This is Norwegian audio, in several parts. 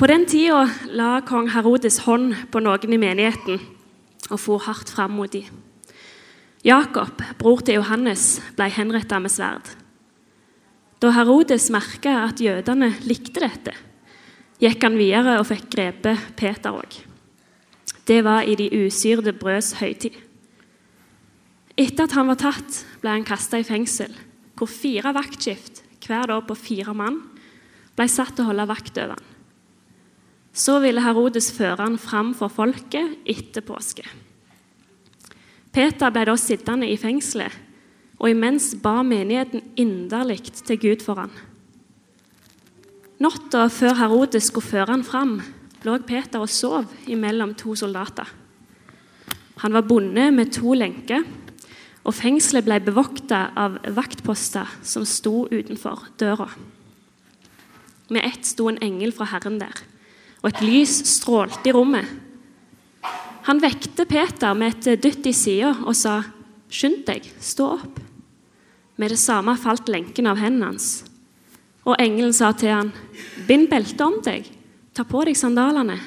På den tida la kong Herodes hånd på noen i menigheten og for hardt fram mot dem. Jakob, bror til Johannes, ble henrettet med sverd. Da Herodes merka at jødene likte dette, gikk han videre og fikk grepet Peter òg. Det var i de usyrede brøds høytid. Etter at han var tatt, ble han kasta i fengsel, hvor fire vaktskift, hver dag på fire mann, ble satt til å holde vakt over han. Så ville Herodes føre han fram for folket etter påske. Peter ble da sittende i fengselet, og imens ba menigheten inderlig til Gud for han. Natta før Herodes skulle føre han fram, lå Peter og sov imellom to soldater. Han var bonde med to lenker, og fengselet ble bevokta av vaktposter som sto utenfor døra. Med ett sto en engel fra Herren der, og et lys strålte i rommet. Han vekte Peter med et dytt i sida og sa, 'Skynd deg, stå opp.' Med det samme falt lenken av hendene hans. Og engelen sa til han, 'Bind beltet om deg, ta på deg sandalene.'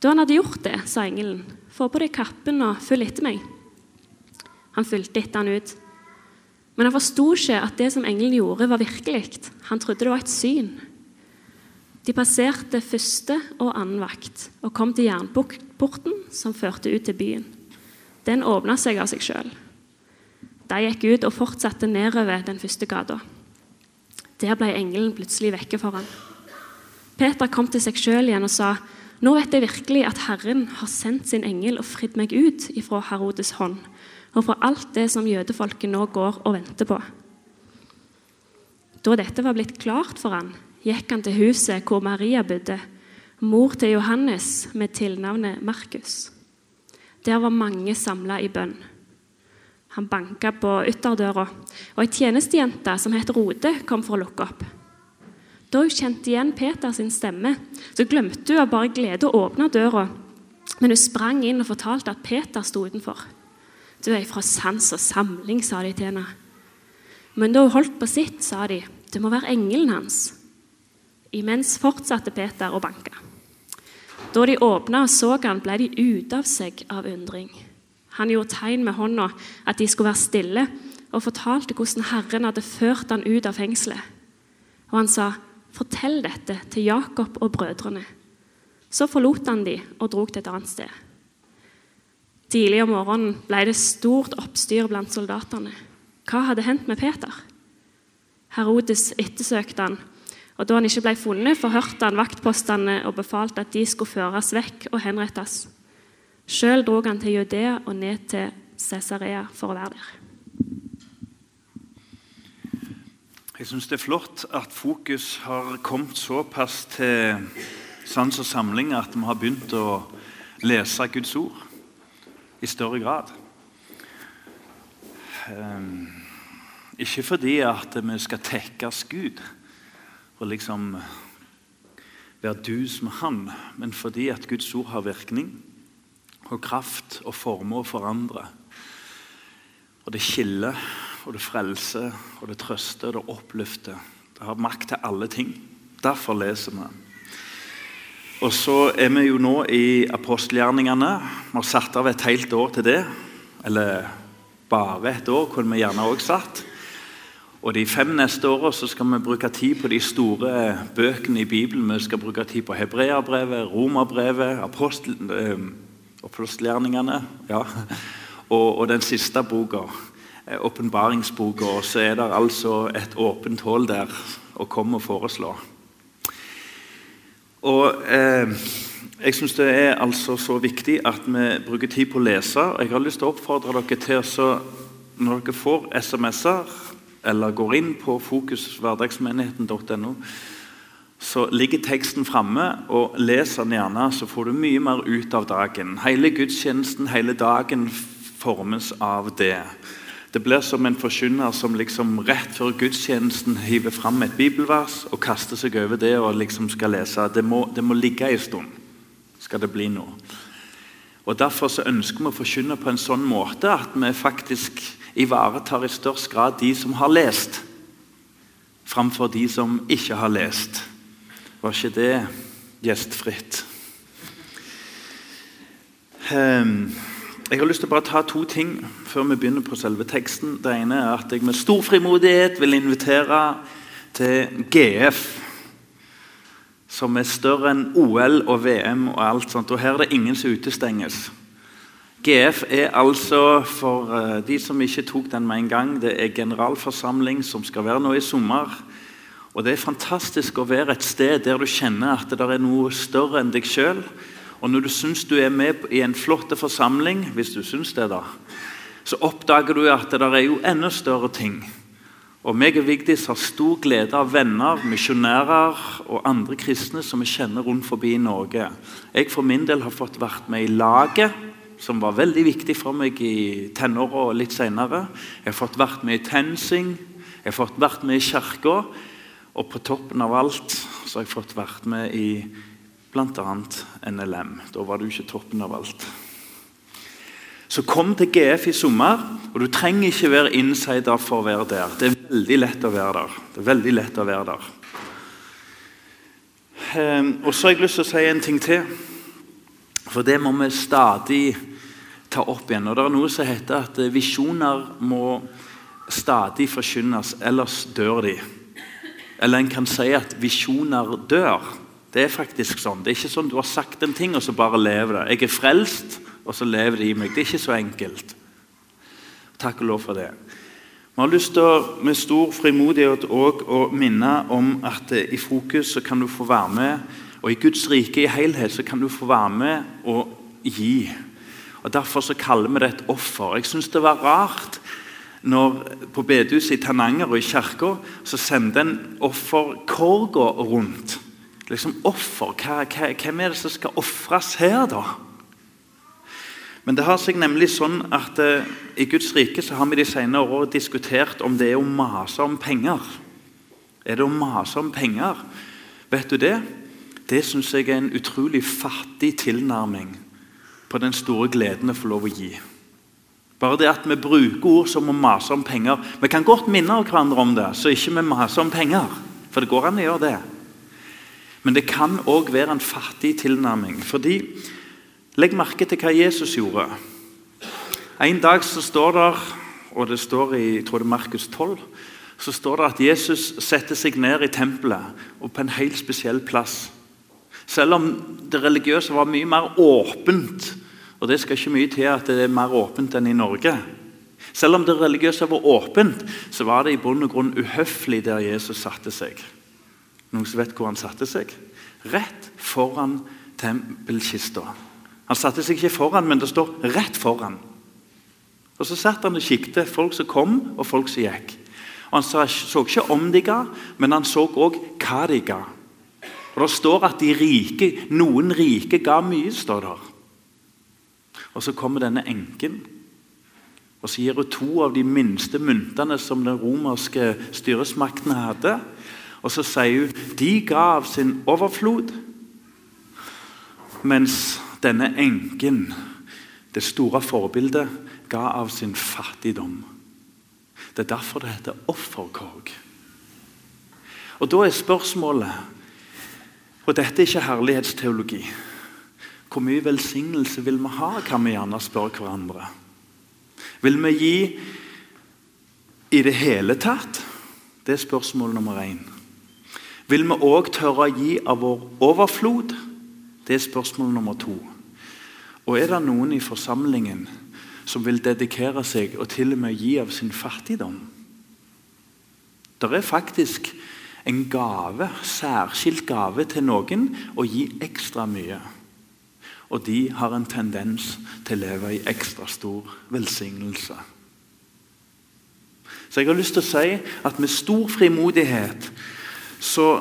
Da han hadde gjort det, sa engelen, 'Få på deg kappen og følg etter meg.' Han fulgte etter han ut. Men han forsto ikke at det som engelen gjorde, var virkelig. Han trodde det var et syn. De passerte første og annen vakt og kom til jernporten som førte ut til byen. Den åpna seg av seg sjøl. De gikk ut og fortsatte nedover den første gata. Der ble engelen plutselig vekke for ham. Peter kom til seg sjøl igjen og sa, 'Nå vet jeg virkelig at Herren har sendt sin engel og fridd meg ut ifra Herodes hånd' og fra alt det som jødefolket nå går og venter på. Da dette var blitt klart for han, gikk han til huset hvor Maria bodde, mor til Johannes med tilnavnet Markus. Der var mange samla i bønn. Han banka på ytterdøra, og ei tjenestejente som het Rode, kom for å lukke opp. Da hun kjente igjen Peter sin stemme, så glemte hun av bare glede å åpne døra, men hun sprang inn og fortalte at Peter sto utenfor. 'Du er fra sans og samling', sa de til henne. Men da hun holdt på sitt, sa de, 'Det må være engelen hans'. Imens fortsatte Peter å banke. Da de åpna og så han, ble de ute av seg av undring. Han gjorde tegn med hånda at de skulle være stille, og fortalte hvordan Herren hadde ført han ut av fengselet. Og han sa, 'Fortell dette til Jakob og brødrene.' Så forlot han de og drog til et annet sted. Tidlig om morgenen ble det stort oppstyr blant soldatene. Hva hadde hendt med Peter? Herodes ettersøkte han og Da han ikke ble funnet, forhørte han vaktpostene og befalte at de skulle føres vekk og henrettes. Sjøl dro han til Judea og ned til Cesarea for å være der. Jeg syns det er flott at fokus har kommet såpass til sans og samling at vi har begynt å lese Guds ord i større grad. Um, ikke fordi at vi skal tekkes Gud og liksom være du som Han, men fordi at Guds ord har virkning og kraft og former å forandre. Og det skiller, og det frelser, og det trøster, og det oppløfter. Det har makt til alle ting. Derfor leser vi. Og så er vi jo nå i apostelgjerningene. Vi har satt av et helt år til det. Eller bare et år, kunne vi gjerne òg satt. Og De fem neste åra skal vi bruke tid på de store bøkene i Bibelen. Vi skal bruke tid på Hebreabrevet, Romerbrevet, apostel, eh, apostelgjerningene ja. og, og, den siste boka, eh, åpenbaringsboka. Og så er det altså et åpent hull der å komme og foreslå. Og eh, Jeg syns det er altså så viktig at vi bruker tid på å lese. Jeg har lyst til å oppfordre dere til å Når dere får SMS-er eller går inn på fokushverdagsmenigheten.no, så ligger teksten framme. og Les den gjerne, så får du mye mer ut av dagen. Hele gudstjenesten, hele dagen formes av det. Det blir som en forkynner som liksom rett før gudstjenesten hiver fram et bibelvers og kaster seg over det og liksom skal lese. Det må, det må ligge en stund, skal det bli noe. Og Derfor så ønsker vi å forkynne på en sånn måte at vi faktisk ivaretar i størst grad de som har lest, framfor de som ikke har lest. Var ikke det gjestfritt. Um, jeg har lyst til å bare ta to ting før vi begynner på selve teksten. Det ene er at jeg med stor frimodighet vil invitere til GF. Som er større enn OL og VM og alt sånt. Og her er det ingen som utestenges. GF er altså, for eh, de som ikke tok den med en gang, det er generalforsamling som skal være nå i sommer. Og Det er fantastisk å være et sted der du kjenner at det er noe større enn deg sjøl. Og når du syns du er med i en flott forsamling, hvis du syns det, da, så oppdager du at det er jo enda større ting. Og meg og Vigdis har stor glede av venner, misjonærer og andre kristne som vi kjenner rundt forbi i Norge. Jeg for min del har fått vært med i laget som var veldig viktig for meg i tenåra og litt senere. Jeg har fått vært med i TenSing, jeg har fått vært med i kirka. Og på toppen av alt så har jeg fått vært med i bl.a. NLM. Da var det jo ikke toppen av alt. Så kom til GF i sommer, og du trenger ikke være insider for å være der. Det er veldig lett å være der. Det er veldig lett å være der. Ehm, og så har jeg lyst til å si en ting til. For det må vi stadig ta opp igjen. Og Det er noe som heter at visjoner må stadig forkynnes, ellers dør de. Eller en kan si at visjoner dør. Det er faktisk sånn. Det er ikke sånn du har sagt en ting, og så bare lever det. Jeg er frelst, og så lever det i meg. Det er ikke så enkelt. Takk og lov for det. Vi har lyst til å, med stor frimodighet å minne om at i Fokus så kan du få være med, og i Guds rike i helhet så kan du få være med og gi. Og Derfor så kaller vi det et offer. Jeg syns det var rart når på bedehuset i Tananger og i kirka så sendte en offerkorga rundt. Liksom offer, hva, hva, Hvem er det som skal ofres her, da? Men det har seg nemlig sånn at eh, i Guds rike så har vi de senere år diskutert om det er å mase om penger. Er det å mase om penger? Vet du det? Det syns jeg er en utrolig fattig tilnærming på den store gleden å få lov å gi. Bare det at vi bruker ord som å mase om penger. Vi kan godt minne hverandre om det, så ikke vi maser om penger. For det går an å gjøre det. Men det kan òg være en fattig tilnærming. fordi Legg merke til hva Jesus gjorde. En dag så står det, og det står i jeg tror det er Markus 12, så står det at Jesus setter seg ned i tempelet og på en helt spesiell plass. Selv om det religiøse var mye mer åpent. Og det skal ikke mye til at det er mer åpent enn i Norge. Selv om det religiøse var åpent, så var det i bunn og grunn uhøflig der Jesus satte seg. Noen som vet hvor han satte seg? Rett foran tempelkista. Han satte seg ikke foran, men det står 'rett foran'. Og Så satt han og kikket folk som kom, og folk som gikk. Og Han så ikke om de ga, men han så òg hva de ga. Og Det står at de rike, noen rike ga mye. står der. Og Så kommer denne enken, og så gir hun to av de minste myntene som den romerske styresmakten hadde. Og så sier hun de ga av sin overflod, mens denne enken, det store forbildet, ga av sin fattigdom. Det er derfor det heter offerkorg. Og Da er spørsmålet og dette er ikke herlighetsteologi. Hvor mye velsignelse vil vi ha, kan vi gjerne spørre hverandre. Vil vi gi i det hele tatt? Det er spørsmål nummer én. Vil vi òg tørre å gi av vår overflod? Det er spørsmål nummer to. Og er det noen i forsamlingen som vil dedikere seg og til og med gi av sin fattigdom? Det er faktisk en gave, særskilt gave til noen å gi ekstra mye. Og de har en tendens til å leve i ekstra stor velsignelse. Så jeg har lyst til å si at med stor frimodighet så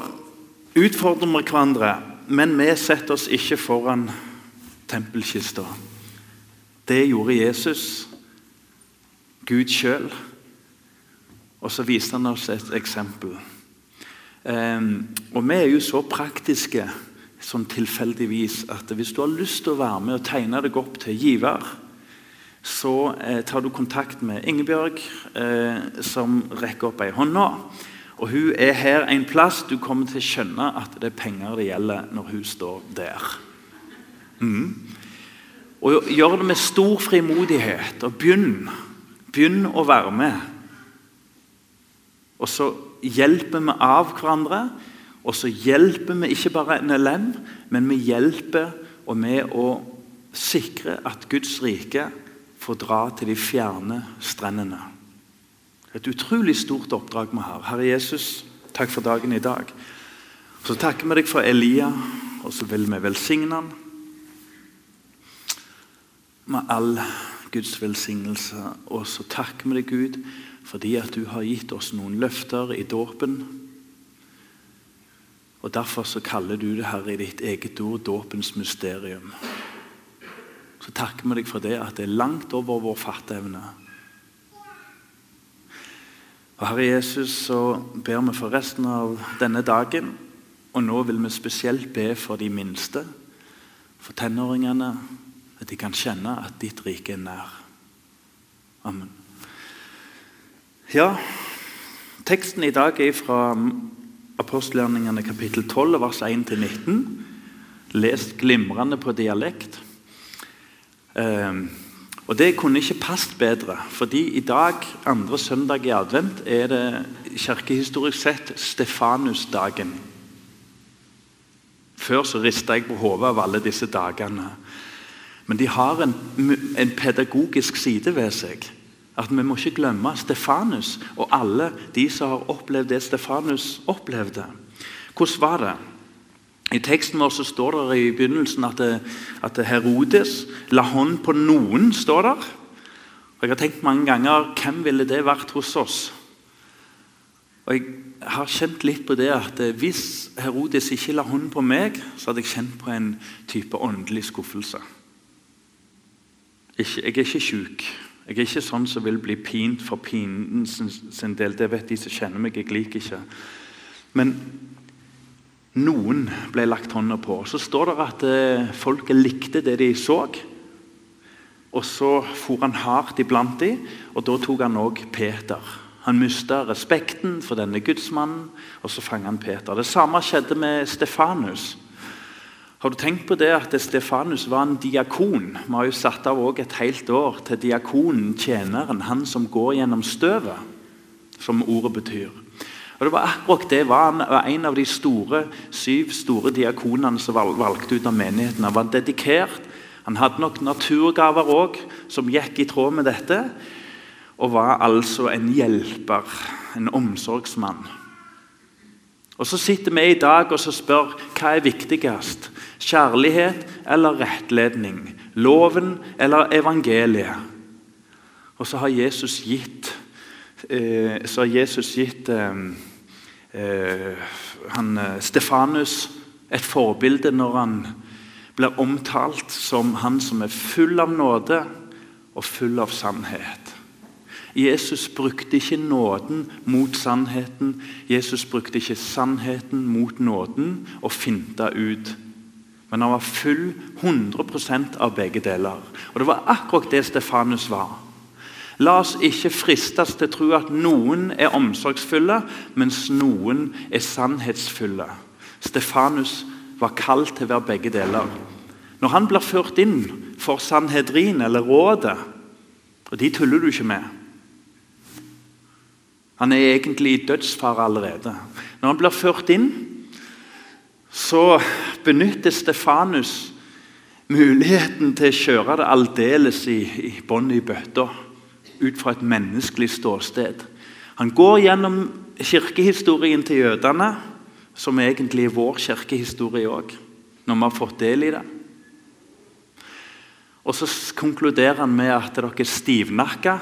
utfordrer vi hverandre, men vi setter oss ikke foran tempelkista. Det gjorde Jesus, Gud sjøl. Og så viste han oss et eksempel. Um, og vi er jo så praktiske sånn tilfeldigvis at hvis du har lyst til å være med og tegne deg opp til giver, så eh, tar du kontakt med Ingebjørg, eh, som rekker opp ei hånd nå. Og hun er her en plass du kommer til å skjønne at det er penger det gjelder når hun står der. Mm. Og gjør det med stor frimodighet. Og begynn. Begynn å være med. Og så hjelper vi av hverandre. Og så hjelper vi ikke bare NLM, men vi hjelper og med å sikre at Guds rike får dra til de fjerne strendene. Et utrolig stort oppdrag vi har. Herre Jesus, takk for dagen i dag. Så takker vi deg for Elia, og så vil vi velsigne han med all Guds velsignelse. Og så takker vi deg, Gud, fordi at du har gitt oss noen løfter i dåpen. Og Derfor så kaller du det her i ditt eget ord dåpens mysterium. Så takker vi deg for det, at det er langt over vår fatteevne. Og Herre Jesus, så ber vi for resten av denne dagen, og nå vil vi spesielt be for de minste, for tenåringene, at de kan kjenne at ditt rike er nær. Amen. Ja, teksten i dag er fra apostelgjerningene kapittel 12, vers 1-19. Lest glimrende på dialekt. Eh, og Det kunne ikke passet bedre, fordi i dag, andre søndag i advent, er det kirkehistorisk sett Stefanusdagen. Før så rista jeg på hodet av alle disse dagene. Men de har en, en pedagogisk side ved seg. At Vi må ikke glemme Stefanus og alle de som har opplevd det Stefanus opplevde. Hvordan var det? I teksten vår så står det i begynnelsen at, det, at Herodes la hånd på noen. står der. Og Jeg har tenkt mange ganger hvem ville det vært hos oss? Og Jeg har kjent litt på det at hvis Herodes ikke la hånd på meg, så hadde jeg kjent på en type åndelig skuffelse. Jeg er ikke sjuk. Jeg er ikke sånn som vil bli pint for pinen sin del. Det vet de som kjenner meg. Jeg liker ikke. Men noen ble lagt hånda på. Så står det at eh, folket likte det de så. Og så for han hardt iblant dem, og da tok han òg Peter. Han mista respekten for denne gudsmannen, og så fanga han Peter. Det samme skjedde med Stefanus. Har du tenkt på det at Stefanus var en diakon? Vi har jo satt av et helt år til diakonen, tjeneren, han som går gjennom støvet, som ordet betyr. Og det var akkurat det var Han var en av de store, syv store diakonene som valgte ut av menigheten. Han var dedikert. Han hadde nok naturgaver òg, som gikk i tråd med dette. Og var altså en hjelper, en omsorgsmann. Og Så sitter vi i dag og spør hva er viktigst. Kjærlighet eller rettledning? Loven eller evangeliet? Og så har Jesus gitt, eh, så har Jesus gitt eh, Eh, han, Stefanus et forbilde når han blir omtalt som han som er full av nåde og full av sannhet. Jesus brukte ikke nåden mot sannheten. Jesus brukte ikke sannheten mot nåden og finta ut. Men han var full 100% av begge deler. Og Det var akkurat det Stefanus var. La oss ikke fristes til å tro at noen er omsorgsfulle, mens noen er sannhetsfulle. Stefanus var kalt til å være begge deler. Når han blir ført inn for Sanhedrin, eller rådet Og de tuller du ikke med. Han er egentlig i dødsfare allerede. Når han blir ført inn, så benytter Stefanus muligheten til å kjøre det aldeles i, i i bøtta ut fra et menneskelig ståsted. Han går gjennom kirkehistorien til jødene, som egentlig er vår kirkehistorie òg, når vi har fått del i det. Og så konkluderer han med at dere er stivnakka.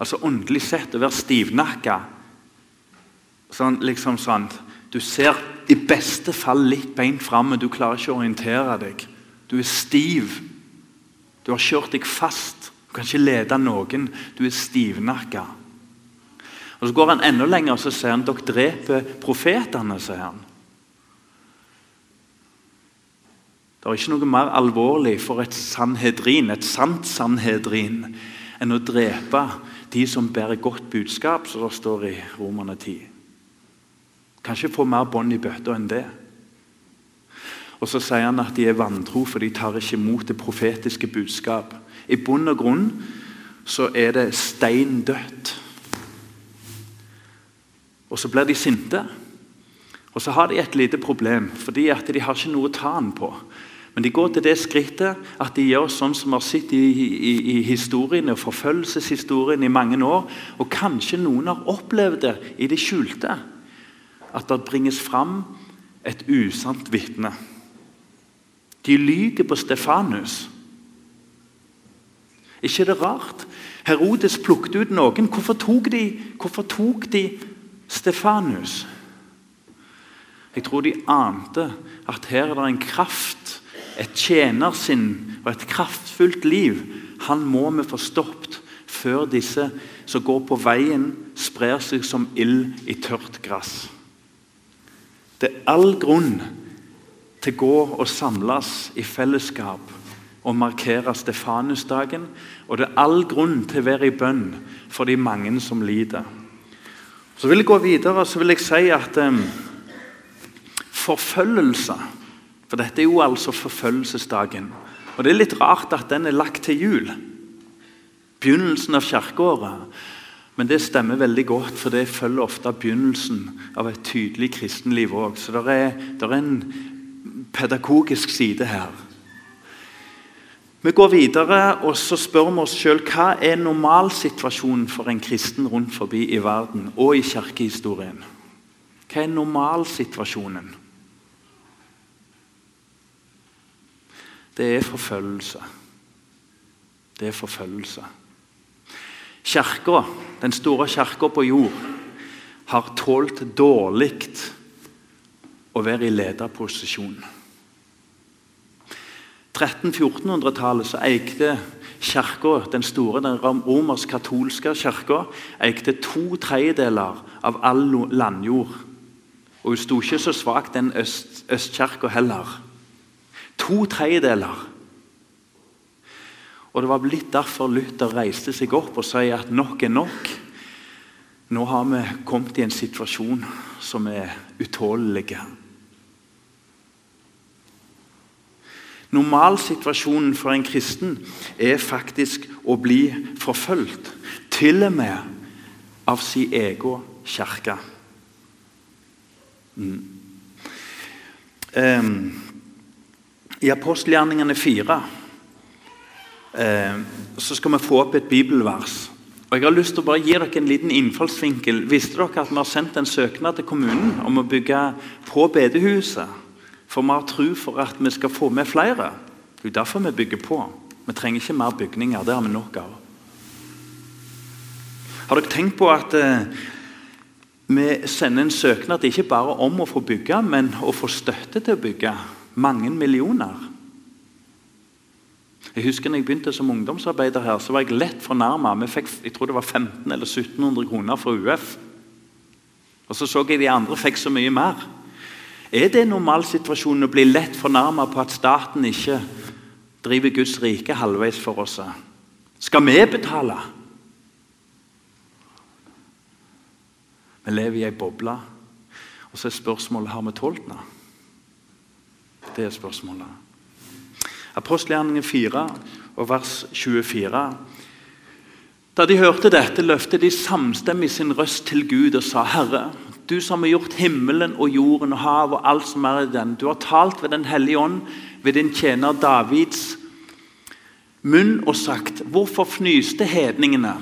Altså åndelig sett å være stivnakka. Sånn, liksom sånn, Du ser i beste fall litt beint fram, men du klarer ikke å orientere deg. Du er stiv. Du har kjørt deg fast. Du kan ikke lede noen. Du er stivnakka. Og Så går han enda lenger og så sier han dere dreper profetene. sier han. Det er ikke noe mer alvorlig for et sanhedrin, et sant sanhedrin, enn å drepe de som bærer godt budskap, som det står i Romerne 10. Kanskje få mer bånd i bøtta enn det. Og Så sier han at de er vantro, for de tar ikke imot det profetiske budskap. I bunn og grunn så er det stein dødt. Og så blir de sinte. Og så har de et lite problem, fordi at de har ikke noe å ta den på. Men de går til det skrittet at de gjør sånn som vi har sett i, i, i historien, og forfølgelseshistorien i mange år. Og kanskje noen har opplevd det i det skjulte. At det bringes fram et usant vitne. De lyver på Stefanus. ikke er det rart? Herodes plukket ut noen. Hvorfor tok de, hvorfor tok de Stefanus? Jeg tror de ante at her er det en kraft, et tjenersinn og et kraftfullt liv. Han må vi få stoppet før disse som går på veien, sprer seg som ild i tørt gress. Det er all grunn til å gå og samles i fellesskap og markere Stefanusdagen. Og det er all grunn til å være i bønn for de mange som lider. Så vil jeg gå videre så vil jeg si at um, forfølgelse For dette er jo altså forfølgelsesdagen. Og Det er litt rart at den er lagt til jul. Begynnelsen av kirkeåret. Men det stemmer veldig godt, for det følger ofte begynnelsen av et tydelig kristenliv òg. Så det er, er en pedagogisk side her. Vi går videre og så spør vi oss sjøl hva er normalsituasjonen for en kristen rundt forbi i verden og i kirkehistorien. Hva er normalsituasjonen? Det er forfølgelse. Det er forfølgelse. Kirka, den store kirka på jord, har tålt dårlig å være i lederposisjon. 1300-1400-tallet så eide kirka, den store den romersk-katolske kirka eide to tredjedeler av all landjord. Og hun sto ikke så svakt, den øst, østkirka heller. To tredjedeler. Og Det var blitt derfor Luther reiste seg opp og sa at nok er nok. Nå har vi kommet i en situasjon som er utålelig. Normalsituasjonen for en kristen er faktisk å bli forfulgt. Til og med av sin egen kirke. Mm. Um, I apostelgjerningene 4 um, så skal vi få opp et bibelvers. Og Jeg har lyst til å bare gi dere en liten innfallsvinkel. Visste dere at vi har sendt en søknad til kommunen om å bygge på bedehuset? For vi har tro for at vi skal få med flere. Det er derfor vi bygger på. Vi trenger ikke mer bygninger. Det har vi nok av. Har dere tenkt på at eh, vi sender en søknad ikke bare om å få bygge, men å få støtte til å bygge? Mange millioner. Jeg husker når jeg begynte som ungdomsarbeider her, så var jeg lett fornærma. Vi fikk jeg tror det var 1500 eller 1700 kroner fra UF. Og så så jeg de andre fikk så mye mer. Er det normalsituasjonen å bli lett fornærma på at staten ikke driver Guds rike halvveis for oss? Skal vi betale? Vi lever i ei boble. Og så er spørsmålet har vi tålt det. Det er spørsmålet. Apostelgjerningen 4 og vers 24. Da de hørte dette, løftet de samstemmig sin røst til Gud og sa, Herre, du som har gjort himmelen og jorden og hav og alt som er i den. Du har talt ved Den hellige ånd ved din tjener Davids munn og sagt Hvorfor fnyste hedningene?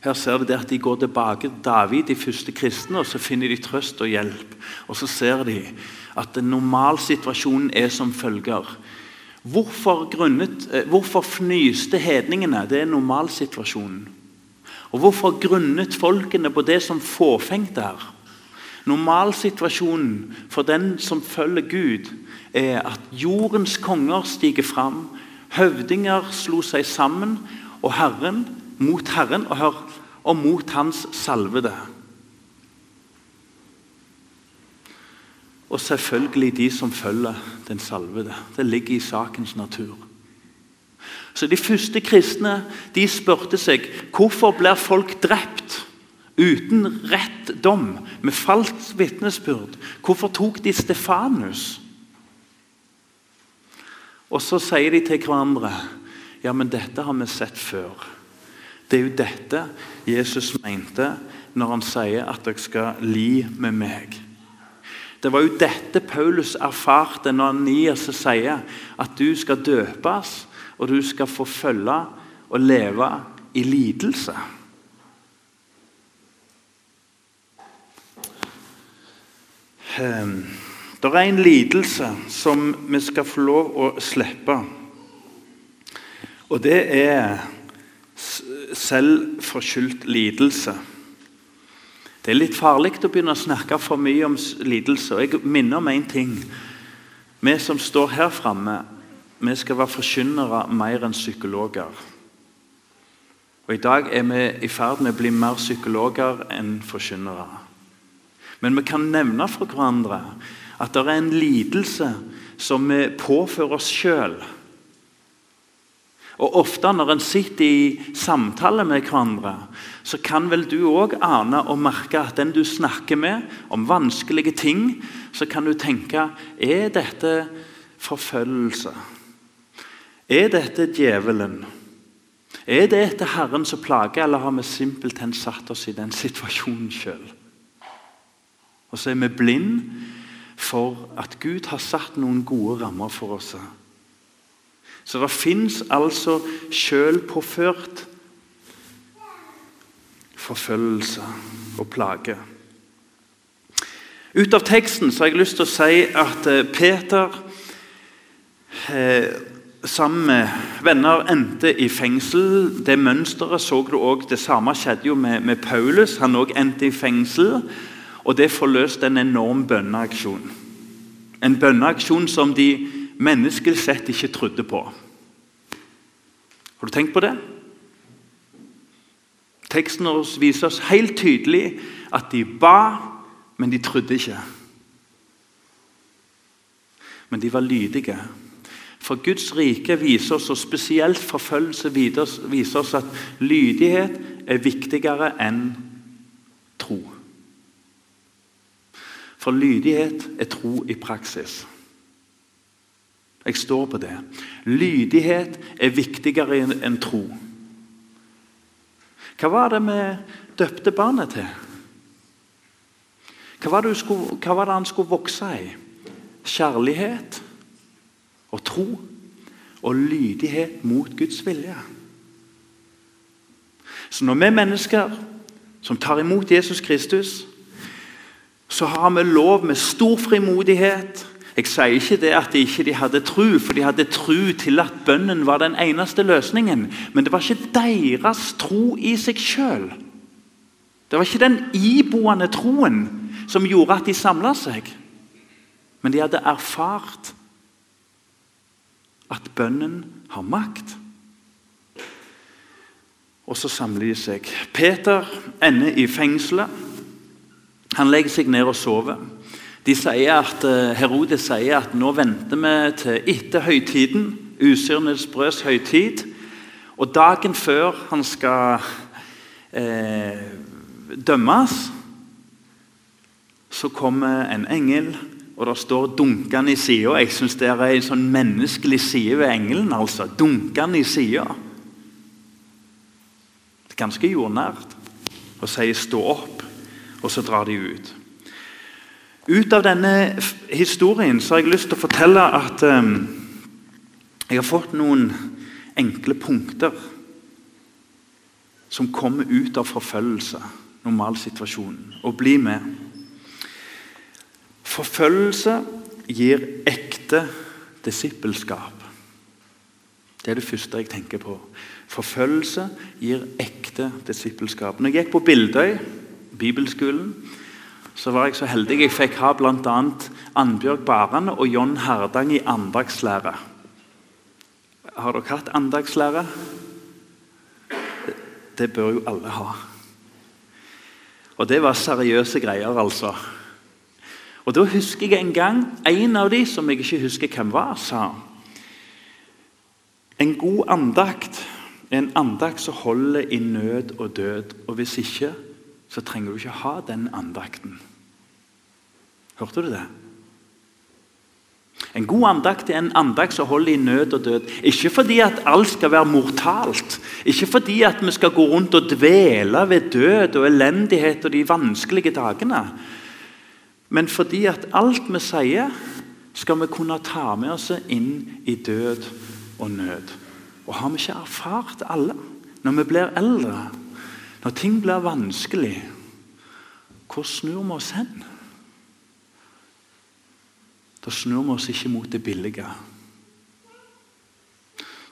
Her ser vi det at De går tilbake til David, de første kristne, og så finner de trøst og hjelp. Og Så ser de at normalsituasjonen er som følger. Hvorfor, grunnet, eh, hvorfor fnyste hedningene? Det er normalsituasjonen. Og Hvorfor grunnet folkene på det som fåfengt er? Normalsituasjonen for den som følger Gud, er at jordens konger stiger fram. Høvdinger slo seg sammen og Herren, mot Herren og, og mot Hans salvede. Og selvfølgelig de som følger den salvede. Det ligger i sakens natur. Så De første kristne de spurte seg hvorfor blir folk drept uten rett dom, med falskt vitnesbyrd. Hvorfor tok de Stefanus? Og så sier de til hverandre ja, men dette har vi sett før. Det er jo dette Jesus mente når han sier at dere skal li med meg. Det var jo dette Paulus erfarte når Anias sier at du skal døpes og du skal få følge og leve i lidelse. Ehm, det er en lidelse som vi skal få lov å slippe. Og det er selvforskyldt lidelse. Det er litt farlig å begynne å snakke for mye om lidelse. og Jeg minner om én ting. Vi som står her framme, vi skal være forkynnere mer enn psykologer. Og I dag er vi i ferd med å bli mer psykologer enn forkynnere. Men vi kan nevne for hverandre at det er en lidelse som vi påfører oss sjøl. Og Ofte når en sitter i samtale med hverandre, så kan vel du òg ane og merke at den du snakker med om vanskelige ting, så kan du tenke er dette forfølgelse? Er dette djevelen? Er det etter Herren som plager, eller har vi simpelthen satt oss i den situasjonen sjøl? Og så er vi blind for at Gud har satt noen gode rammer for oss. Så det fins altså sjølpåført forfølgelse og plage. Ut av teksten så har jeg lyst til å si at eh, Peter eh, sammen med venner endte i fengsel. Det mønsteret så du òg. Det samme skjedde jo med, med Paulus. Han òg endte i fengsel. Og det forløste en enorm bønneaksjon. En bønneaksjon som de menneskelig sett ikke trodde på. Har du tenkt på det? Teksten viser oss helt tydelig at de ba, men de trodde ikke. Men de var lydige. For Guds rike viser oss, og spesielt forfølgelse viser oss at lydighet er viktigere enn tro. For lydighet er tro i praksis. Jeg står på det. Lydighet er viktigere enn tro. Hva var det vi døpte barnet til? Hva var, skulle, hva var, det han skulle vokse i? Kjærlighet og tro og lydighet mot Guds vilje. Så når vi mennesker som tar imot Jesus Kristus, så har vi lov med stor frimodighet jeg sier ikke det at de ikke hadde tro, for de hadde tro til at bønnen var den eneste løsningen. Men det var ikke deres tro i seg sjøl. Det var ikke den iboende troen som gjorde at de samla seg. Men de hadde erfart at bønnen har makt. Og så samler de seg. Peter ender i fengselet. Han legger seg ned og sover. De sier at, eh, Herodes sier at nå venter vi til etter høytiden, usyrnes brøds høytid. Og dagen før han skal eh, dømmes, så kommer en engel, og det står 'dunkende i sida'. Jeg syns det er en sånn menneskelig side ved engelen. altså, Dunkende i sida. Ganske jordnært. Og sier 'stå opp', og så drar de ut. Ut av denne historien så har jeg lyst til å fortelle at um, jeg har fått noen enkle punkter som kommer ut av forfølgelse, normalsituasjonen. Og bli med. Forfølgelse gir ekte disippelskap. Det er det første jeg tenker på. Forfølgelse gir ekte disippelskap. Når jeg gikk på Bildøy, bibelskolen, så var jeg så heldig jeg fikk ha bl.a. Annbjørg Barane og John Herdang i andagslære. Har dere hatt andagslære? Det bør jo alle ha. Og det var seriøse greier, altså. Og Da husker jeg en gang en av de som jeg ikke husker hvem var, sa En god andakt er en andakt som holder i nød og død. Og hvis ikke, så trenger du ikke ha den andakten. Hørte du det? En god andakt er en andakt som holder i nød og død. Ikke fordi at alt skal være mortalt. Ikke fordi at vi skal gå rundt og dvele ved død og elendighet og de vanskelige dagene. Men fordi at alt vi sier, skal vi kunne ta med oss inn i død og nød. Og har vi ikke erfart alle når vi blir eldre, når ting blir vanskelig, hvor snur vi oss hen? Da snur vi oss ikke mot det billige.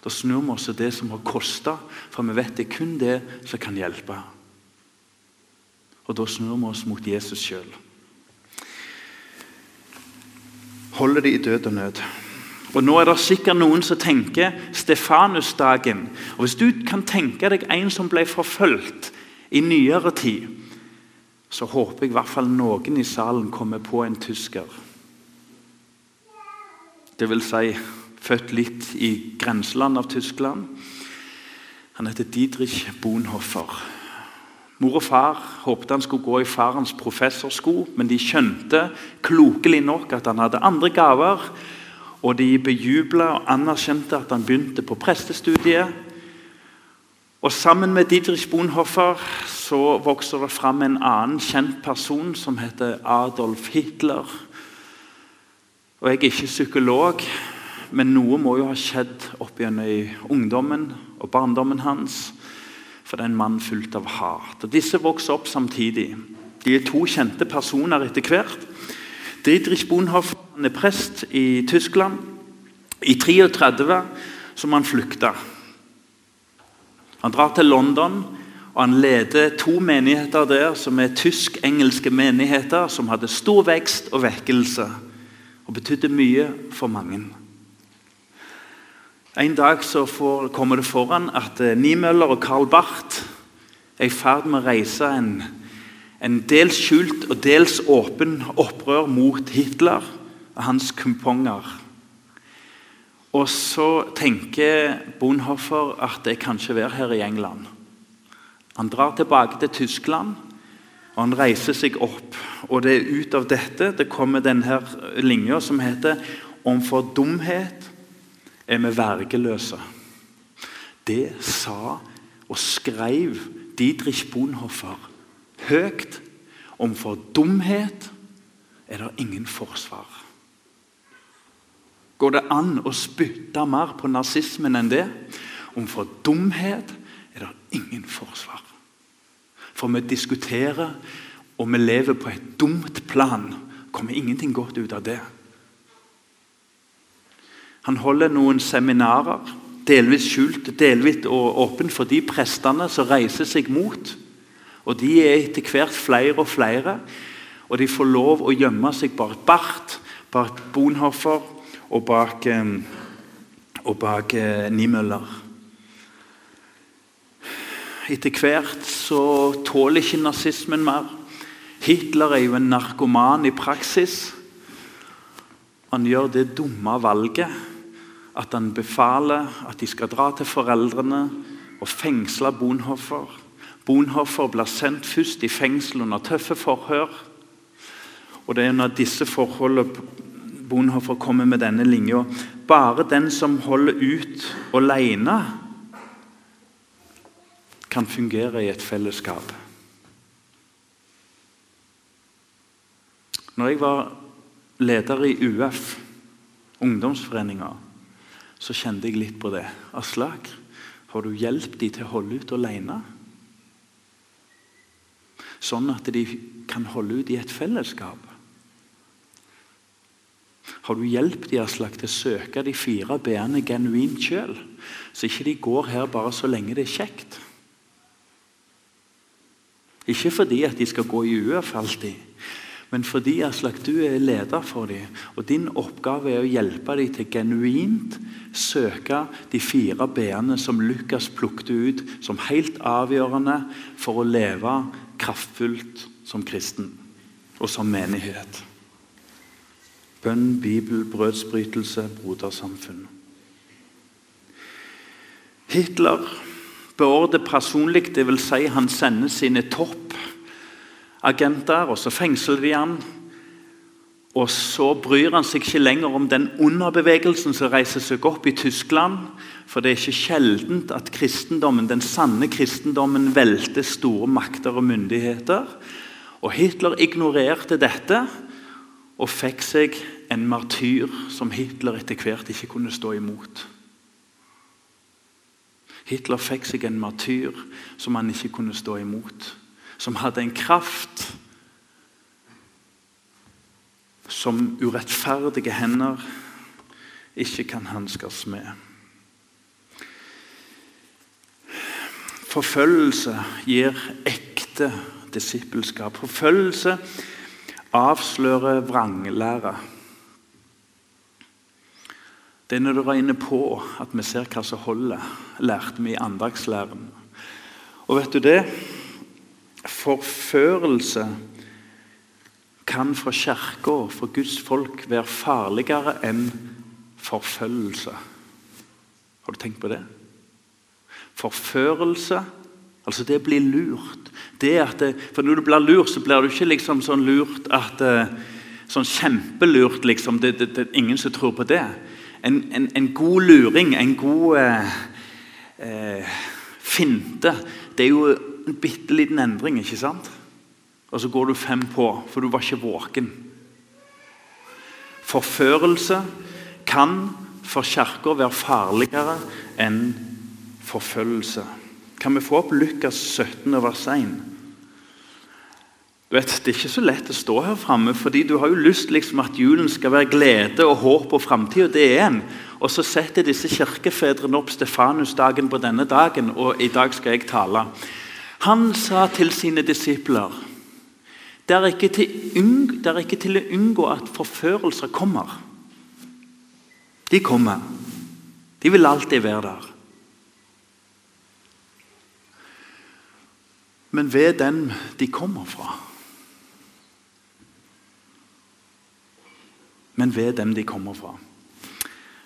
Da snur vi oss til det som har kosta, for vi vet det er kun det som kan hjelpe. Og da snur vi oss mot Jesus sjøl. Holder de i død og nød. Og Nå er det sikkert noen som tenker Stefanusdagen. Og Hvis du kan tenke deg en som ble forfulgt i nyere tid, så håper jeg i hvert fall noen i salen kommer på en tysker. Det vil si født litt i grenseland av Tyskland. Han heter Didrich Bonhoffer. Mor og far håpte han skulle gå i farens professorsko, men de skjønte klokelig nok at han hadde andre gaver, og de bejubla og anerkjente at han begynte på prestestudiet. Og Sammen med Didrich Bonhoffer så vokser det fram en annen kjent person som heter Adolf Hitler. Og Jeg er ikke psykolog, men noe må jo ha skjedd opp gjennom i ungdommen og barndommen hans. For det er en mann fullt av hat. Og Disse vokser opp samtidig. De er to kjente personer etter hvert. Dietrich Bonhoff er prest i Tyskland. I 33 som han flykta. Han drar til London og han leder to menigheter der som er tysk-engelske menigheter som hadde stor vekst og vekkelse og betydde mye for mange. En dag så får, kommer det foran at eh, Niemøller og Karl Barth er i ferd med å reise en, en dels skjult og dels åpen opprør mot Hitler og hans kumponger. Og så tenker Bonhoffer at det kan ikke være her i England. Han drar tilbake til Tyskland og han reiser seg opp. Og det er ut av dette det kommer denne linja som heter Om for dumhet er vi vergeløse. Det sa og skrev Didrich Bonhoffer høyt. Om for dumhet er det ingen forsvar. Går det an å spytte mer på nazismen enn det? Om for dumhet er det ingen forsvar. For vi diskuterer, og vi lever på et dumt plan. kommer ingenting godt ut av det. Han holder noen seminarer, delvis skjult, delvis åpent for de prestene som reiser seg mot. Og De er etter hvert flere og flere, og de får lov å gjemme seg bak Barth, bak Bonhoffer og bak, eh, bak eh, Niemøller. Etter hvert så tåler ikke nazismen mer. Hitler er jo en narkoman i praksis. Han gjør det dumme valget at han befaler at de skal dra til foreldrene og fengsle Bonhoffer. Bonhoffer blir sendt først i fengsel under tøffe forhør. Og Det er under disse forholdene Bonhoffer kommer med denne linja. Bare den som holder ut alene kan fungere i et fellesskap. Når jeg var leder i UF, ungdomsforeninga, så kjente jeg litt på det. Aslak, har du hjulpet dem til å holde ut alene? Sånn at de kan holde ut i et fellesskap. Har du hjulpet dem Aslak, til å søke de fire b-ene genuint sjøl, så ikke de går her bare så lenge det er kjekt? Ikke fordi at de skal gå i UF alltid, men fordi Aslak, du er leder for dem. Og din oppgave er å hjelpe dem til genuint søke de fire b-ene som Lukas plukket ut som helt avgjørende for å leve kraftfullt som kristen og som menighet. Bønn, Bibel, brødsbrytelse, brodersamfunn. Hitler beordrer personlig, dvs. Si han sender sine toppagenter, og så fengsler de han. Og så bryr han seg ikke lenger om den underbevegelsen som reiser seg opp i Tyskland. For det er ikke sjeldent at kristendommen, den sanne kristendommen velter store makter og myndigheter. Og Hitler ignorerte dette og fikk seg en martyr som Hitler etter hvert ikke kunne stå imot. Hitler fikk seg en martyr som han ikke kunne stå imot. Som hadde en kraft som urettferdige hender ikke kan hanskes med. Forfølgelse gir ekte disippelskap. Forfølgelse avslører vranglære. Det er når du regner på at vi ser hva som holder, lærte vi i andagslæren. Og vet du det? Forførelse kan fra kirka for Guds folk være farligere enn forfølgelse. Har du tenkt på det? Forførelse, altså det blir lurt. Det det, for Når du blir lurt, så blir du ikke liksom sånn lurt at eh, Sånn kjempelurt, liksom. Det, det, det ingen som tror på det en, en, en god luring, en god eh, eh, finte, det er jo en bitte liten endring, ikke sant? Og så går du fem på, for du var ikke våken. Forførelse kan for Kirka være farligere enn forfølgelse. Kan vi få opp Lukas 17, vers 1? Du vet, Det er ikke så lett å stå her framme, fordi du har jo lyst liksom at julen skal være glede og håp og framtid, og det er en. Og så setter disse kirkefedrene opp Stefanusdagen på denne dagen, og i dag skal jeg tale. Han sa til sine disipler det er, ikke til, å unngå at forførelser kommer. De kommer. De vil alltid være der. Men ved den de kommer fra men ved dem de kommer fra.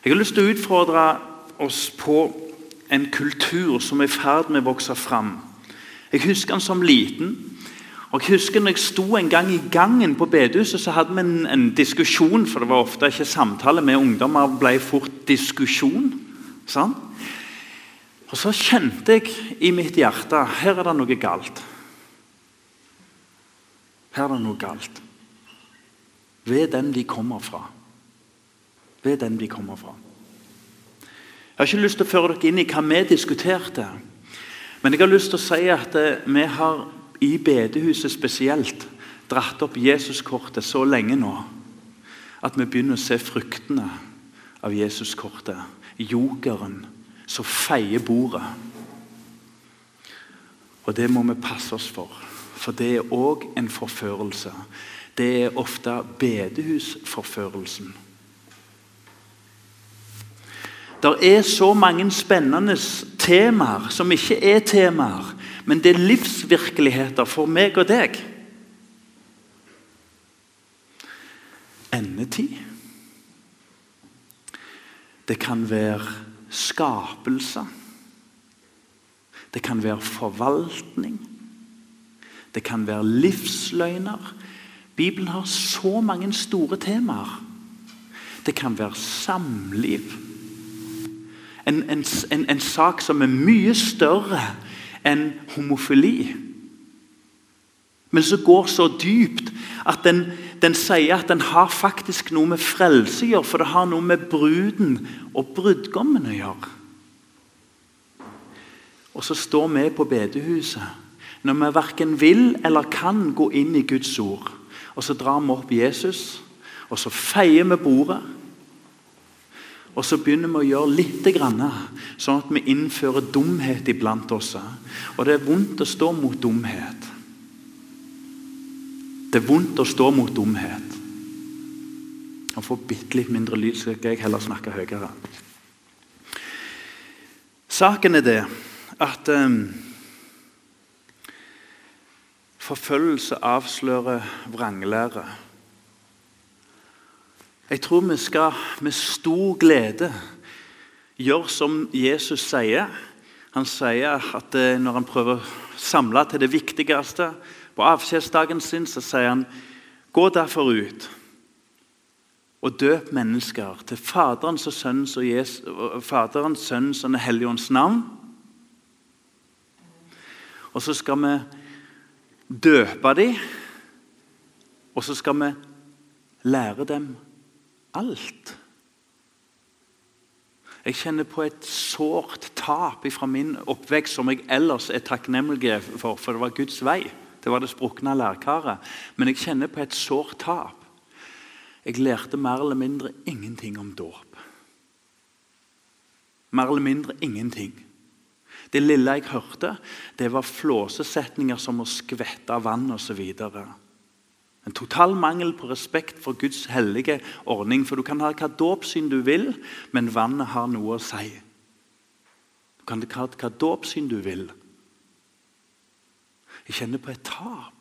Jeg har lyst til å utfordre oss på en kultur som er i ferd med å vokse fram. Jeg husker den som liten. og jeg husker når jeg sto en gang i gangen på bedehuset, så hadde vi en, en, diskusjon, for det var ofte ikke samtale med ungdommer, ble fort diskusjon. Sånn? Og så kjente jeg i mitt hjerte her er det noe galt. Her er det noe galt ved den de kommer fra. Ved den de kommer fra. Jeg har ikke lyst til å føre dere inn i hva vi diskuterte. Men jeg har lyst til å si at eh, vi har i bedehuset spesielt dratt opp Jesuskortet så lenge nå at vi begynner å se fruktene av Jesuskortet. Jokeren som feier bordet. Og det må vi passe oss for, for det er òg en forførelse det er ofte bedehusforførelsen. Det er så mange spennende temaer som ikke er temaer, men det er livsvirkeligheter for meg og deg. Endetid. Det kan være skapelse. Det kan være forvaltning. Det kan være livsløgner. Bibelen har så mange store temaer. Det kan være samliv. En, en, en, en sak som er mye større enn homofili. Men som går så dypt at den, den sier at den har faktisk noe med frelse å gjøre. For det har noe med bruden og brudgommen å gjøre. Og så står vi på bedehuset når vi verken vil eller kan gå inn i Guds ord. Og så drar vi opp Jesus, og så feier vi bordet. Og så begynner vi å gjøre litt, sånn at vi innfører dumhet iblant oss. Og det er vondt å stå mot dumhet. Det er vondt å stå mot dumhet. Og få bitte litt mindre lyd, så skal jeg heller snakke høyere. Saken er det at um, Forfølgelse avslører vranglære. Jeg tror vi skal med stor glede gjøre som Jesus sier. Han sier at eh, når han prøver å samle til det viktigste på avskjedsdagen sin, så sier han Gå derfor ut og døp mennesker til Faderens og Sønnens og Jesus, Faderens, Sønnens og Den hellige ånds navn. Og så skal vi døpe dem, og så skal vi lære dem alt. Jeg kjenner på et sårt tap fra min oppvekst som jeg ellers er takknemlig for, for det var Guds vei. Det var det sprukne lærkaret. Men jeg kjenner på et sårt tap. Jeg lærte mer eller mindre ingenting om dåp. Mer eller mindre ingenting. Det lille jeg hørte, det var flåsesetninger som å skvette vann osv. En total mangel på respekt for Guds hellige ordning. For du kan ha hva dåpssyn du vil, men vannet har noe å si. Du kan ha hva dåpssyn du vil. Jeg kjenner på et tap.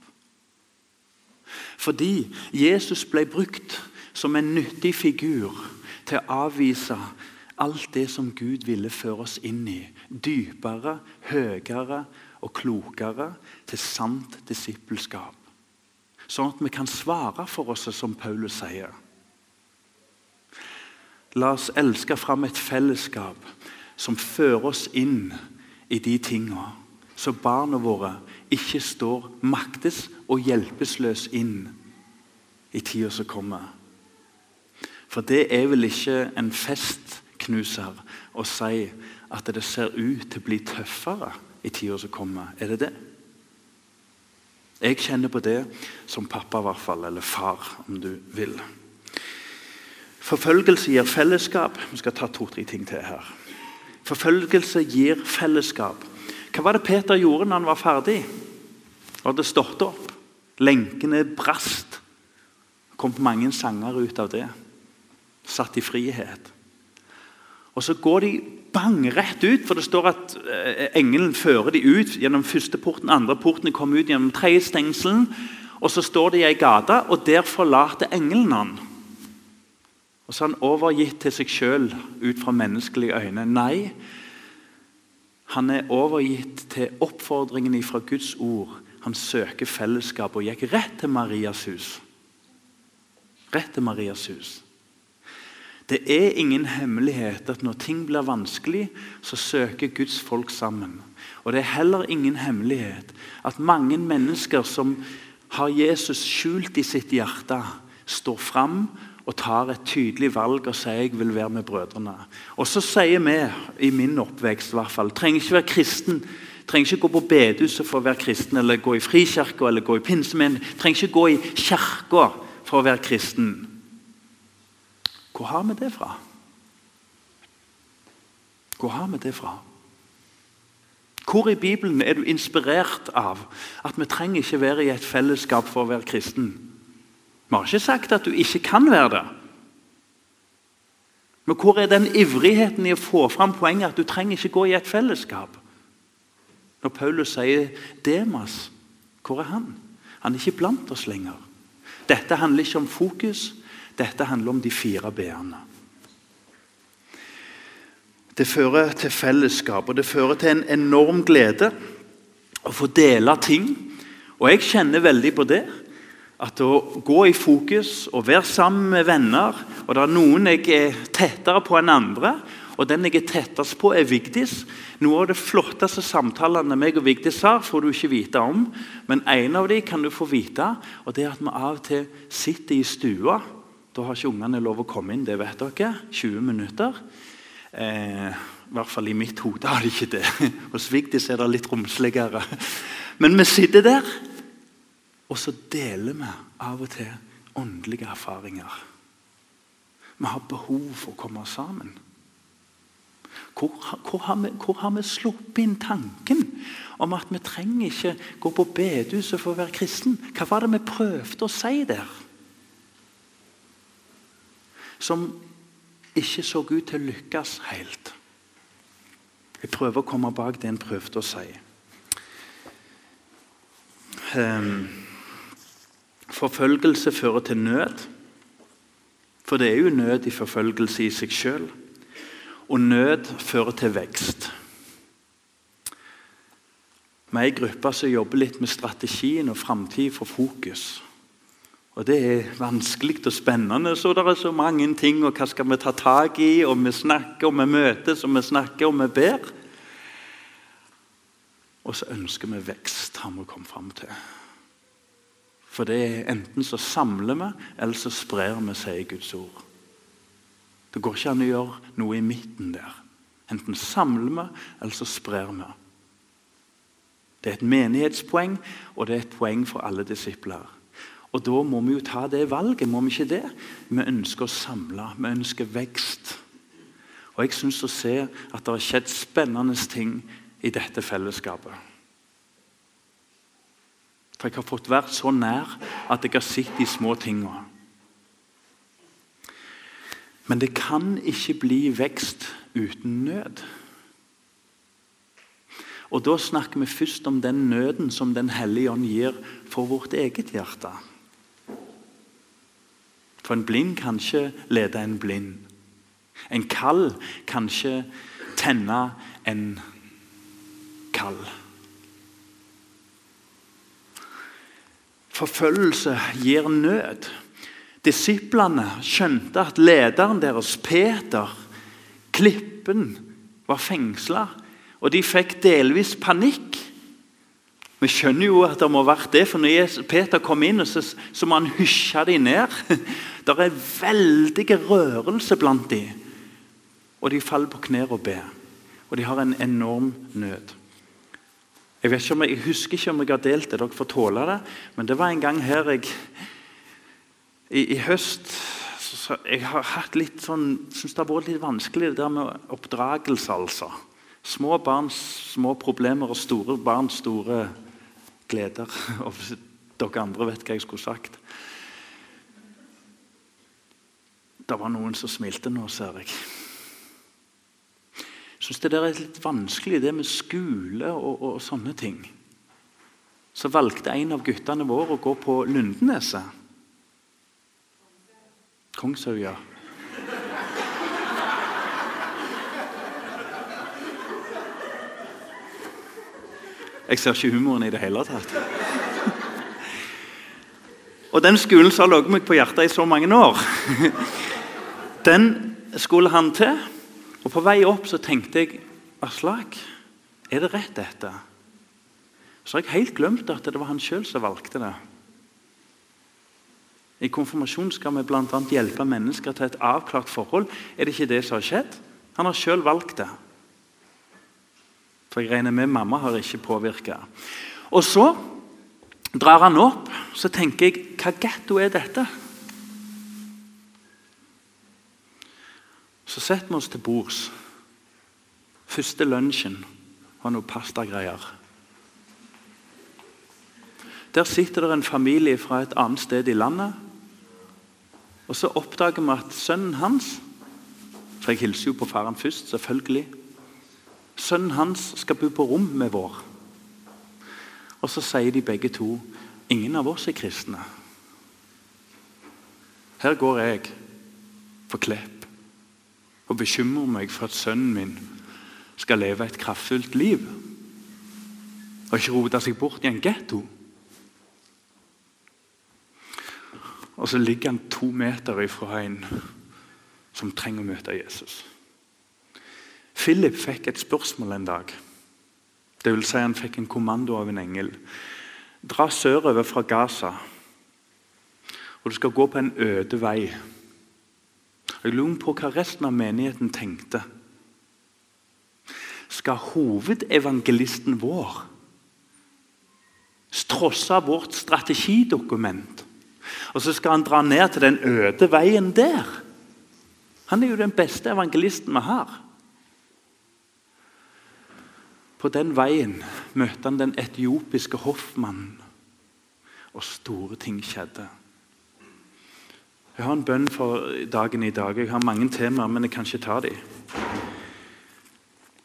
Fordi Jesus ble brukt som en nyttig figur til å avvise alt det som Gud ville føre oss inn i. Dypere, høyere og klokere til sant disippelskap. Sånn at vi kan svare for oss, som Paulus sier. La oss elske fram et fellesskap som fører oss inn i de tingene, så barna våre ikke står maktes og hjelpeløs inn i tida som kommer. For det er vel ikke en festknuser og si at det ser ut til å bli tøffere i tida som kommer. Er det det? Jeg kjenner på det som pappa, i hvert fall, eller far, om du vil. Forfølgelse gir fellesskap. Vi skal ta to-tre ting til her. Forfølgelse gir fellesskap. Hva var det Peter gjorde når han var ferdig? Han hadde stått opp. Lenkene brast. Det kom mange sanger ut av det satt i frihet. Og Så går de bang rett ut, for det står at eh, engelen fører de ut gjennom første porten, andre porten, kommer ut gjennom tredje stengselen. Og så står de i ei gate, og der forlater engelen han. Og så er han overgitt til seg sjøl ut fra menneskelige øyne. Nei, han er overgitt til oppfordringen fra Guds ord. Han søker fellesskap og gikk rett til Marias hus. Rett til Marias hus. Det er ingen hemmelighet at når ting blir vanskelig, så søker Guds folk sammen. Og Det er heller ingen hemmelighet at mange mennesker som har Jesus skjult i sitt hjerte, står fram og tar et tydelig valg og sier jeg vil være med brødrene. Og så sier vi, i min oppvekst i hvert fall, trenger ikke være kristen. Trenger ikke gå på bedehuset for å være kristen, eller gå i frikirka eller gå i pinsemenn. Trenger ikke gå i kirka for å være kristen. Hvor har vi det fra? Hvor har vi det fra? Hvor i Bibelen er du inspirert av at vi trenger ikke være i et fellesskap for å være kristen? Vi har ikke sagt at du ikke kan være det. Men hvor er den ivrigheten i å få fram poenget at du trenger ikke gå i et fellesskap? Når Paulus sier 'Demas', hvor er han? Han er ikke blant oss lenger. Dette handler ikke om fokus, dette handler om de fire b-ene. Det fører til fellesskap, og det fører til en enorm glede å få dele ting. Og jeg kjenner veldig på det. At å gå i fokus og være sammen med venner Og det er noen jeg er tettere på enn andre. Og den jeg er tettest på, er Vigdis. Noe av det flotteste samtalene meg og Vigdis har, får du ikke vite om. Men en av dem kan du få vite, og det er at vi av og til sitter i stua da har ikke ungene lov å komme inn, det vet dere. 20 minutter. Eh, I hvert fall i mitt hode har de ikke det. Hos Vigdis er det litt romsligere. Men vi sitter der, og så deler vi av og til åndelige erfaringer. Vi har behov for å komme sammen. Hvor, hvor, har vi, hvor, har vi, sluppet inn tanken om at vi trenger ikke gå på bedehuset for å være kristen? Hva var det vi prøvde å si der? Som ikke så ut til å lykkes helt. Jeg prøver å komme bak det en prøvde å si. Um, forfølgelse fører til nød. For det er jo nød i forfølgelse i seg sjøl. Og nød fører til vekst. Vi er ei gruppe som jobber litt med strategien og framtid for fokus. Og Det er vanskelig og spennende, så det er så mange ting. og Hva skal vi ta tak i? Og vi snakker, og vi møtes, og vi snakker, og vi ber. Og så ønsker vi vekst, har vi kommet fram til. For det er enten så samler vi, eller så sprer vi, sier Guds ord. Det går ikke an å gjøre noe i midten der. Enten samler vi, eller så sprer vi. Det er et menighetspoeng, og det er et poeng for alle disipler. Og Da må vi jo ta det valget, må vi ikke det? Vi ønsker å samle, vi ønsker vekst. Og Jeg syns å se at det har skjedd spennende ting i dette fellesskapet. For jeg har fått vært så nær at jeg har sett de små tingene. Men det kan ikke bli vekst uten nød. Og Da snakker vi først om den nøden som Den hellige ånd gir for vårt eget hjerte. For en blind kan ikke lede en blind. En kall kan ikke tenne en kall. Forfølgelse gir nød. Disiplene skjønte at lederen deres, Peter, klippen, var fengsla. Og de fikk delvis panikk. Vi skjønner jo at det må ha vært det, for når Peter kom inn, så, så må han hysje dem ned. Det er veldige rørelse blant dem. Og de faller på knær og ber. Og de har en enorm nød. Jeg, vet ikke om jeg, jeg husker ikke om jeg har delt det, dere får tåle det. Men det var en gang her jeg I, i høst så, så, Jeg har hatt litt sånn Syns det har vært litt vanskelig det der med oppdragelse, altså. Små barns små problemer og store barns store gleder. Og dere andre vet hva jeg skulle sagt. Det var noen som smilte nå, ser jeg. Jeg syns det der er litt vanskelig, det med skole og, og, sånne ting. Så valgte en av guttene våre å gå på Lundeneset. Kongshaug, ja. Jeg ser ikke humoren i det hele tatt. Og den skolen som har ligget meg på hjertet i så mange år, den skulle han til. Og på vei opp så tenkte jeg Aslak, er det rett, dette? Så har jeg helt glemt at det var han sjøl som valgte det. I konfirmasjon skal vi bl.a. hjelpe mennesker til et avklart forhold. Er det ikke det som har skjedd? Han har sjøl valgt det. For jeg regner med mamma har ikke påvirka. Og så drar han opp. Så tenker jeg hva getto er dette? Så setter vi oss til bords. Første lunsjen var noe pastagreier. Der sitter det en familie fra et annet sted i landet. Og så oppdager vi at sønnen hans For jeg hilser jo på faren først, selvfølgelig. Sønnen hans skal bo på rom med vår. Og så sier de begge to ingen av oss er kristne. Her går jeg på Klepp og bekymrer meg for at sønnen min skal leve et kraftfullt liv og ikke rote seg bort i en getto. Og så ligger han to meter ifra en som trenger å møte Jesus. Philip fikk et spørsmål en dag. Det vil si Han fikk en kommando av en engel. Dra sørover fra Gaza, og du skal gå på en øde vei. Jeg lurer på hva resten av menigheten tenkte. Skal hovedevangelisten vår trosse vårt strategidokument, og så skal han dra ned til den øde veien der? Han er jo den beste evangelisten vi har. På den veien møtte han den etiopiske hoffmannen, og store ting skjedde. Jeg har en bønn for dagen i dag. Jeg har mange temaer, men jeg kan ikke ta dem.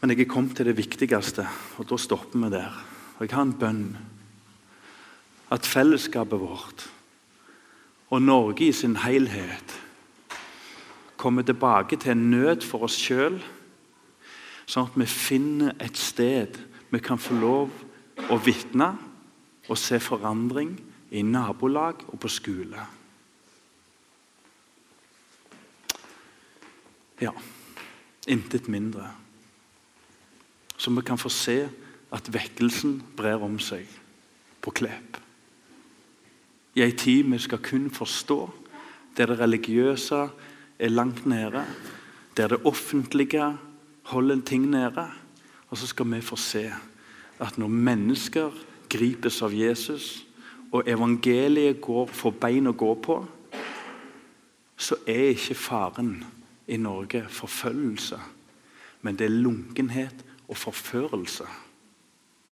Men jeg er kommet til det viktigste, og da stopper vi der. Og Jeg har en bønn. At fellesskapet vårt og Norge i sin helhet kommer tilbake til en nød for oss sjøl Sånn at vi finner et sted vi kan få lov å vitne og se forandring i nabolag og på skole. Ja, intet mindre. Så vi kan få se at vekkelsen brer om seg på Klepp. I ei tid vi skal kun forstå, der det religiøse er langt nede, der det offentlige holder ting nede. Og så skal vi få se at når mennesker gripes av Jesus, og evangeliet går, for bein å gå på, så er ikke faren i Norge forfølgelse, men det er lunkenhet og forførelse.